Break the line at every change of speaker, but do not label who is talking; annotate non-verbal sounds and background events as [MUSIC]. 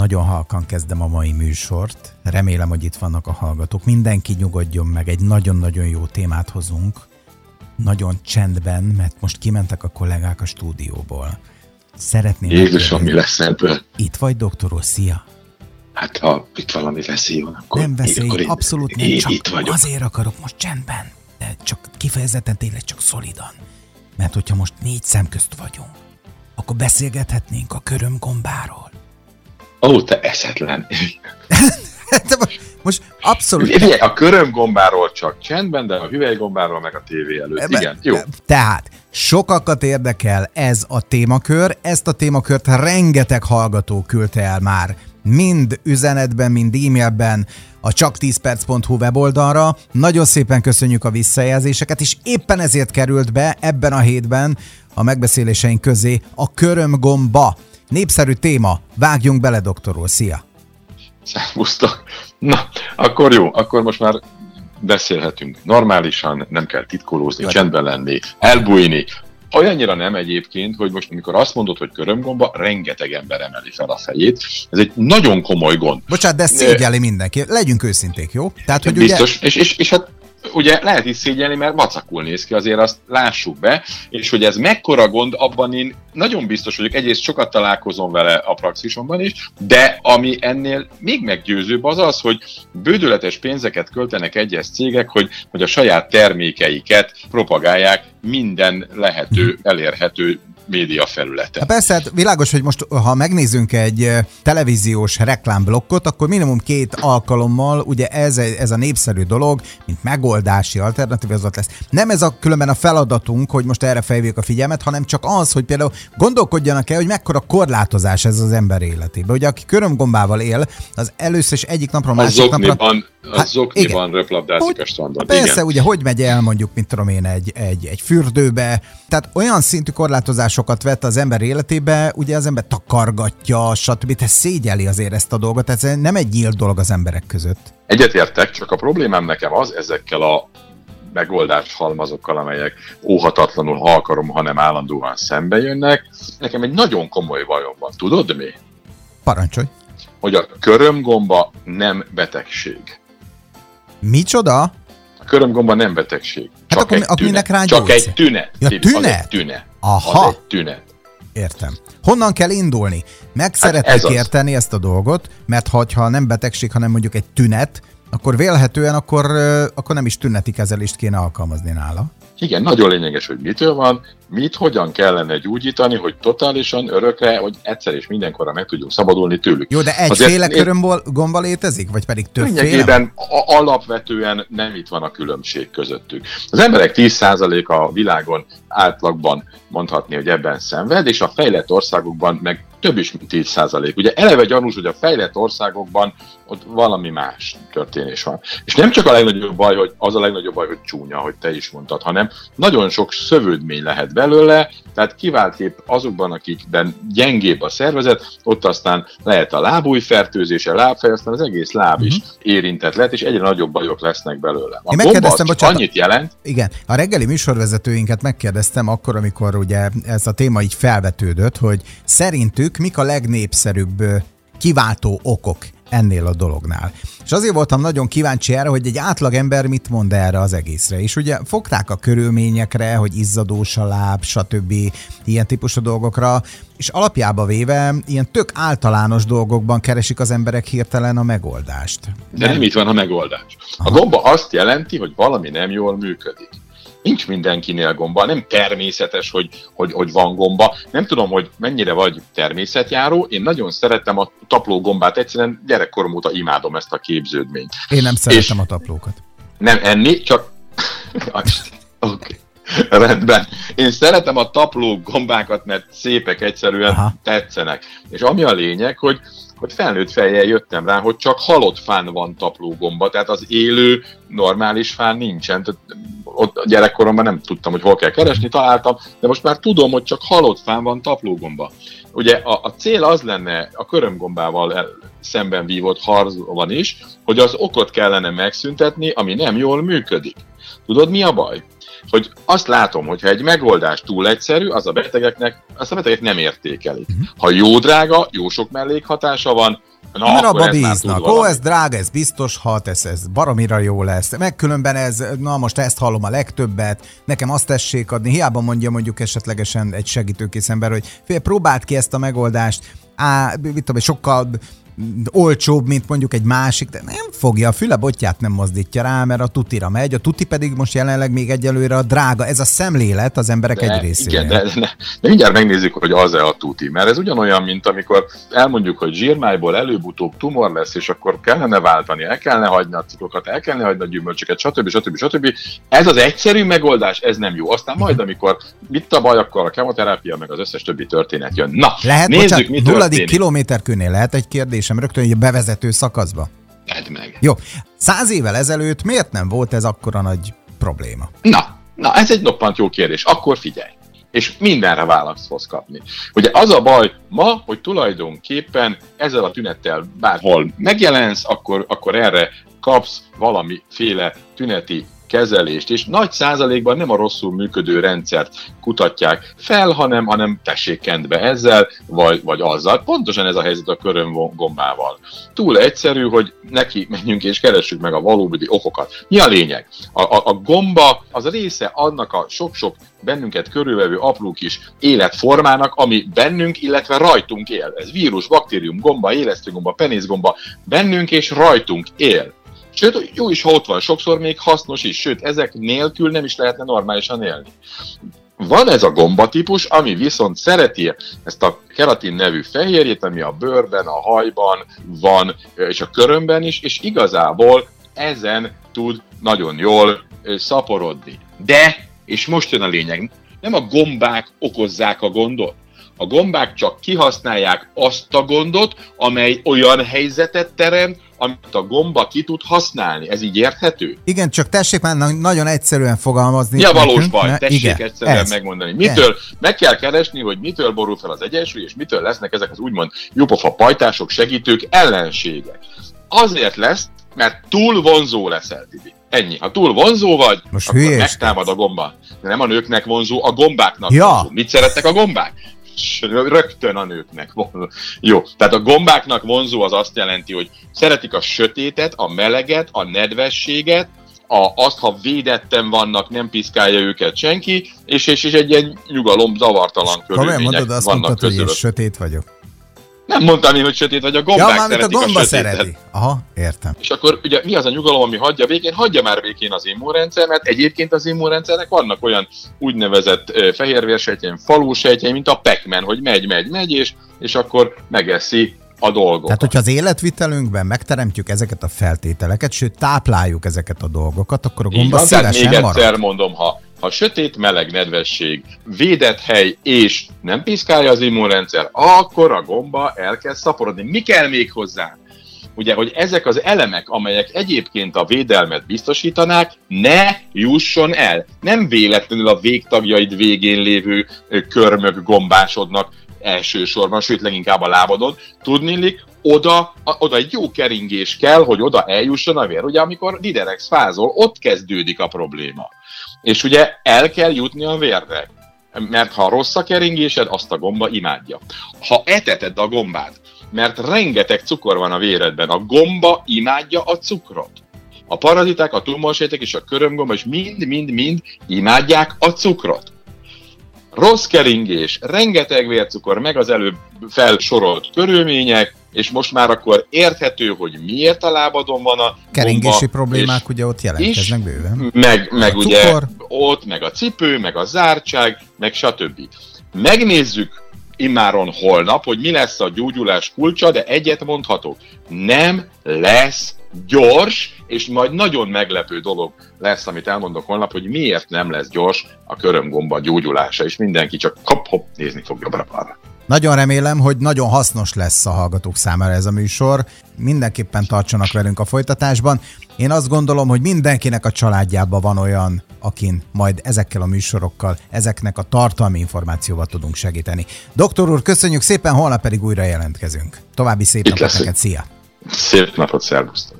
Nagyon halkan kezdem a mai műsort. Remélem, hogy itt vannak a hallgatók. Mindenki nyugodjon meg, egy nagyon-nagyon jó témát hozunk. Nagyon csendben, mert most kimentek a kollégák a stúdióból. Szeretném...
Jézusom, mi lesz ebből?
Itt vagy, doktor szia!
Hát ha itt valami veszély van, akkor...
Nem veszély,
akkor
én, abszolút nem,
én,
csak
itt vagyok.
azért akarok most csendben, de csak kifejezetten tényleg csak szolidan. Mert hogyha most négy szem közt vagyunk, akkor beszélgethetnénk a köröm gombáról.
Ó, te eszetlen. [LAUGHS]
De most, most abszolút...
Figyelj, a körömgombáról csak csendben, de a hüvelygombáról meg a tévé előtt. Igen, jó.
Tehát sokakat érdekel ez a témakör, ezt a témakört rengeteg hallgató küldte el már mind üzenetben, mind e-mailben a csak10perc.hu weboldalra. Nagyon szépen köszönjük a visszajelzéseket, és éppen ezért került be ebben a hétben a megbeszéléseink közé a körömgomba. Népszerű téma. Vágjunk bele, doktorul. Szia!
Szervusztok! Na, akkor jó, akkor most már beszélhetünk normálisan, nem kell titkolózni,
Jó.
csendben lenni, elbújni. Olyannyira nem egyébként, hogy most amikor azt mondod, hogy körömgomba, rengeteg ember emeli fel a fejét. Ez egy nagyon komoly gond.
Bocsánat, de ezt szégyelli mindenki. Legyünk őszinték, jó? Tehát, hogy ugye...
Biztos, és, és, és hát ugye lehet is szégyelni, mert vacakul néz ki, azért azt lássuk be, és hogy ez mekkora gond, abban én nagyon biztos vagyok, egyrészt sokat találkozom vele a praxisomban is, de ami ennél még meggyőzőbb az az, hogy bődületes pénzeket költenek egyes cégek, hogy, hogy a saját termékeiket propagálják minden lehető, elérhető média felületen.
Hát persze, hát világos, hogy most ha megnézzünk egy eh, televíziós reklámblokkot, akkor minimum két alkalommal ugye ez, ez a népszerű dolog, mint megoldási alternatív, az ott lesz. Nem ez a különben a feladatunk, hogy most erre fejvők a figyelmet, hanem csak az, hogy például gondolkodjanak el, hogy mekkora korlátozás ez az ember életében. Ugye aki körömgombával él, az először is egyik napról
A
másik napra...
zokniban, a
Hát,
zokniban röplabdázik
Hogy-
a strandon.
Persze,
Igen.
ugye, hogy megy el mondjuk, mint tudom én, egy, egy, egy fürdőbe. Tehát olyan szintű korlátozásokat vett az ember életébe, ugye az ember takargatja, stb. Tehát szégyeli azért ezt a dolgot, ez nem egy nyílt dolog az emberek között.
Egyetértek, csak a problémám nekem az ezekkel a megoldás halmazokkal, amelyek óhatatlanul, ha akarom, hanem állandóan szembe jönnek. Nekem egy nagyon komoly bajom van. Tudod mi?
Parancsolj.
Hogy a körömgomba nem betegség.
Micsoda?
A körömgomba nem betegség. Csak
Hát akkor mi-
egy
akkor
tünet. Csak egy tünet.
Ja, tünet?
egy tünet.
Aha.
Az egy tünet.
Értem. Honnan kell indulni? Meg szeretnék
ez az.
érteni ezt a dolgot, mert ha ha nem betegség, hanem mondjuk egy tünet, akkor vélhetően akkor, akkor nem is tüneti kezelést kéne alkalmazni nála.
Igen, nagyon lényeges, hogy mitől van, mit, hogyan kellene gyógyítani, hogy totálisan, örökre, hogy egyszer és mindenkorra meg tudjunk szabadulni tőlük.
Jó, de egyféle körömból gomba létezik? Vagy pedig többféle?
Lényegében alapvetően nem itt van a különbség közöttük. Az emberek 10%-a a világon átlagban mondhatni, hogy ebben szenved, és a fejlett országokban meg több is, mint 10%. Ugye eleve gyanús, hogy a fejlett országokban ott valami más történés van. És nem csak a legnagyobb baj, hogy az a legnagyobb baj, hogy csúnya, hogy te is mondtad, hanem nagyon sok szövődmény lehet belőle, tehát kiváltképp azokban, akikben gyengébb a szervezet, ott aztán lehet a lábúj fertőzése, lábfej, aztán az egész láb is érintett lehet, és egyre nagyobb bajok lesznek belőle. A
Én megkérdeztem, bocsánat.
annyit jelent,
Igen, a reggeli műsorvezetőinket megkérdeztem akkor, amikor ugye ez a téma így felvetődött, hogy szerintük mik a legnépszerűbb kiváltó okok ennél a dolognál. És azért voltam nagyon kíváncsi erre, hogy egy átlagember mit mond erre az egészre. És ugye fogták a körülményekre, hogy izzadós a láb, stb. ilyen típusú dolgokra, és alapjába véve ilyen tök általános dolgokban keresik az emberek hirtelen a megoldást.
de nem itt van a megoldás. A gomba azt jelenti, hogy valami nem jól működik. Nincs mindenkinél gomba, nem természetes, hogy, hogy, hogy van gomba. Nem tudom, hogy mennyire vagy természetjáró. Én nagyon szeretem a tapló gombát, egyszerűen gyerekkorom óta imádom ezt a képződményt.
Én nem szeretem a taplókat.
Nem enni, csak... [LAUGHS] Oké. Okay. Rendben. Én szeretem a tapló gombákat, mert szépek egyszerűen.
Aha.
tetszenek. És ami a lényeg, hogy hogy felnőtt fejjel jöttem rá, hogy csak halott fán van taplógomba, tehát az élő, normális fán nincsen. Tehát ott gyerekkoromban nem tudtam, hogy hol kell keresni, találtam, de most már tudom, hogy csak halott fán van taplógomba. Ugye a, a cél az lenne a körömgombával szemben vívott harcban is, hogy az okot kellene megszüntetni, ami nem jól működik. Tudod, mi a baj? Hogy azt látom, hogy ha egy megoldás túl egyszerű, az a betegeknek, azt a betegek nem értékelik. Ha jó drága, jó sok mellékhatása van,
Na, Mert abba bíznak. Ó, ez drága, ez biztos hat, ez, ez baromira jó lesz. Megkülönben ez, na most ezt hallom a legtöbbet, nekem azt tessék adni. Hiába mondja mondjuk esetlegesen egy segítőkész ember, hogy fél, próbált ki ezt a megoldást, á, mit tudom, sokkal olcsóbb, mint mondjuk egy másik, de nem fogja, a füle botját nem mozdítja rá, mert a tutira megy, a tuti pedig most jelenleg még egyelőre a drága. Ez a szemlélet az emberek de, egy részére.
Igen, de, de, de mindjárt megnézzük, hogy az-e a tuti, mert ez ugyanolyan, mint amikor elmondjuk, hogy zsírmájból előbb-utóbb tumor lesz, és akkor kellene váltani, el kellene hagyni a ciklokat, el kellene hagyni a gyümölcsöket, stb. stb. stb. Ez az egyszerű megoldás, ez nem jó. Aztán majd, mhm. amikor mit a baj, akkor a kemoterápia, meg az összes többi történet jön. Na,
lehet, nézzük, bocsánat, mi nulladik kilométerkőnél lehet egy kérdés kérdésem rögtön egy bevezető szakaszba?
Tedd meg.
Jó. Száz évvel ezelőtt miért nem volt ez akkora nagy probléma?
Na, na ez egy noppant jó kérdés. Akkor figyelj és mindenre választ fogsz kapni. Ugye az a baj ma, hogy tulajdonképpen ezzel a tünettel bárhol megjelensz, akkor, akkor erre kapsz valamiféle tüneti kezelést, és nagy százalékban nem a rosszul működő rendszert kutatják fel, hanem, hanem tessék kendbe ezzel, vagy, vagy azzal. Pontosan ez a helyzet a köröm gombával. Túl egyszerű, hogy neki menjünk és keressük meg a valódi okokat. Mi a lényeg? A, a, a gomba az része annak a sok-sok bennünket körülvevő apró kis életformának, ami bennünk, illetve rajtunk él. Ez vírus, baktérium, gomba, élesztőgomba, penészgomba, bennünk és rajtunk él. Sőt, jó is, ha ott van, sokszor még hasznos is, sőt, ezek nélkül nem is lehetne normálisan élni. Van ez a gombatípus, ami viszont szereti ezt a keratin nevű fehérjét, ami a bőrben, a hajban van, és a körömben is, és igazából ezen tud nagyon jól szaporodni. De, és most jön a lényeg, nem a gombák okozzák a gondot, a gombák csak kihasználják azt a gondot, amely olyan helyzetet teremt, amit a gomba ki tud használni. Ez így érthető?
Igen, csak tessék már nagyon egyszerűen fogalmazni.
Mi a valós nekünk, baj? Tessék igen, egyszerűen ez. megmondani. Mitől, ez. meg kell keresni, hogy mitől borul fel az egyensúly, és mitől lesznek ezek az úgymond jupofa pajtások, segítők, ellenségek. Azért lesz, mert túl vonzó leszel, Tibi. Ennyi. Ha túl vonzó vagy, Most akkor megtámad a gomba. De nem a nőknek vonzó, a gombáknak ja. vonzó. Mit szeretnek a gombák? Rögtön a nőknek. Jó, tehát a gombáknak vonzó az azt jelenti, hogy szeretik a sötétet, a meleget, a nedvességet, a, azt, ha védetten vannak, nem piszkálja őket senki, és, és, és egy ilyen nyugalom, zavartalan körülmények
mondod, azt vannak mondtad, közülött. hogy én sötét vagyok.
Nem mondtam én, hogy sötét vagy, a gombák ja, szeretik a, gomba a
szereti. Aha, értem.
És akkor ugye mi az a nyugalom, ami hagyja végén? Hagyja már végén az immunrendszer, mert egyébként az immunrendszernek vannak olyan úgynevezett fehérvérsejtjeim, falúsejtjeim, mint a pekmen, hogy megy, megy, megy, és, és akkor megeszi a dolgokat.
Tehát, hogyha az életvitelünkben megteremtjük ezeket a feltételeket, sőt tápláljuk ezeket a dolgokat, akkor a gomba Így van, még
marad. egyszer mondom, ha ha sötét, meleg, nedvesség, védett hely és nem piszkálja az immunrendszer, akkor a gomba elkezd szaporodni. Mi kell még hozzá? Ugye, hogy ezek az elemek, amelyek egyébként a védelmet biztosítanák, ne jusson el. Nem véletlenül a végtagjaid végén lévő körmök gombásodnak elsősorban, sőt leginkább a lábadon. Tudnélik, oda, oda egy jó keringés kell, hogy oda eljusson a vér. Ugye amikor Diderex fázol, ott kezdődik a probléma. És ugye el kell jutni a vérre. Mert ha rossz a keringésed, azt a gomba imádja. Ha eteted a gombát, mert rengeteg cukor van a véredben, a gomba imádja a cukrot. A paraziták, a tumorsejtek és a körömgomba is mind-mind-mind imádják a cukrot. Rossz keringés, rengeteg vércukor, meg az előbb felsorolt körülmények, és most már akkor érthető, hogy miért a lábadon van a
Keringési gomba, problémák ugye ott jelentkeznek bőven.
Meg, meg ugye cukor. ott, meg a cipő, meg a zártság, meg stb. Megnézzük immáron holnap, hogy mi lesz a gyógyulás kulcsa, de egyet mondhatok, nem lesz gyors, és majd nagyon meglepő dolog lesz, amit elmondok holnap, hogy miért nem lesz gyors a körömgomba gyógyulása, és mindenki csak hop-hop nézni fog jobbra-balra.
Nagyon remélem, hogy nagyon hasznos lesz a hallgatók számára ez a műsor. Mindenképpen tartsanak velünk a folytatásban. Én azt gondolom, hogy mindenkinek a családjában van olyan, akin majd ezekkel a műsorokkal, ezeknek a tartalmi információval tudunk segíteni. Doktor úr, köszönjük szépen, holnap pedig újra jelentkezünk. További szép napot neked, szia!
Szép napot, szervusztok!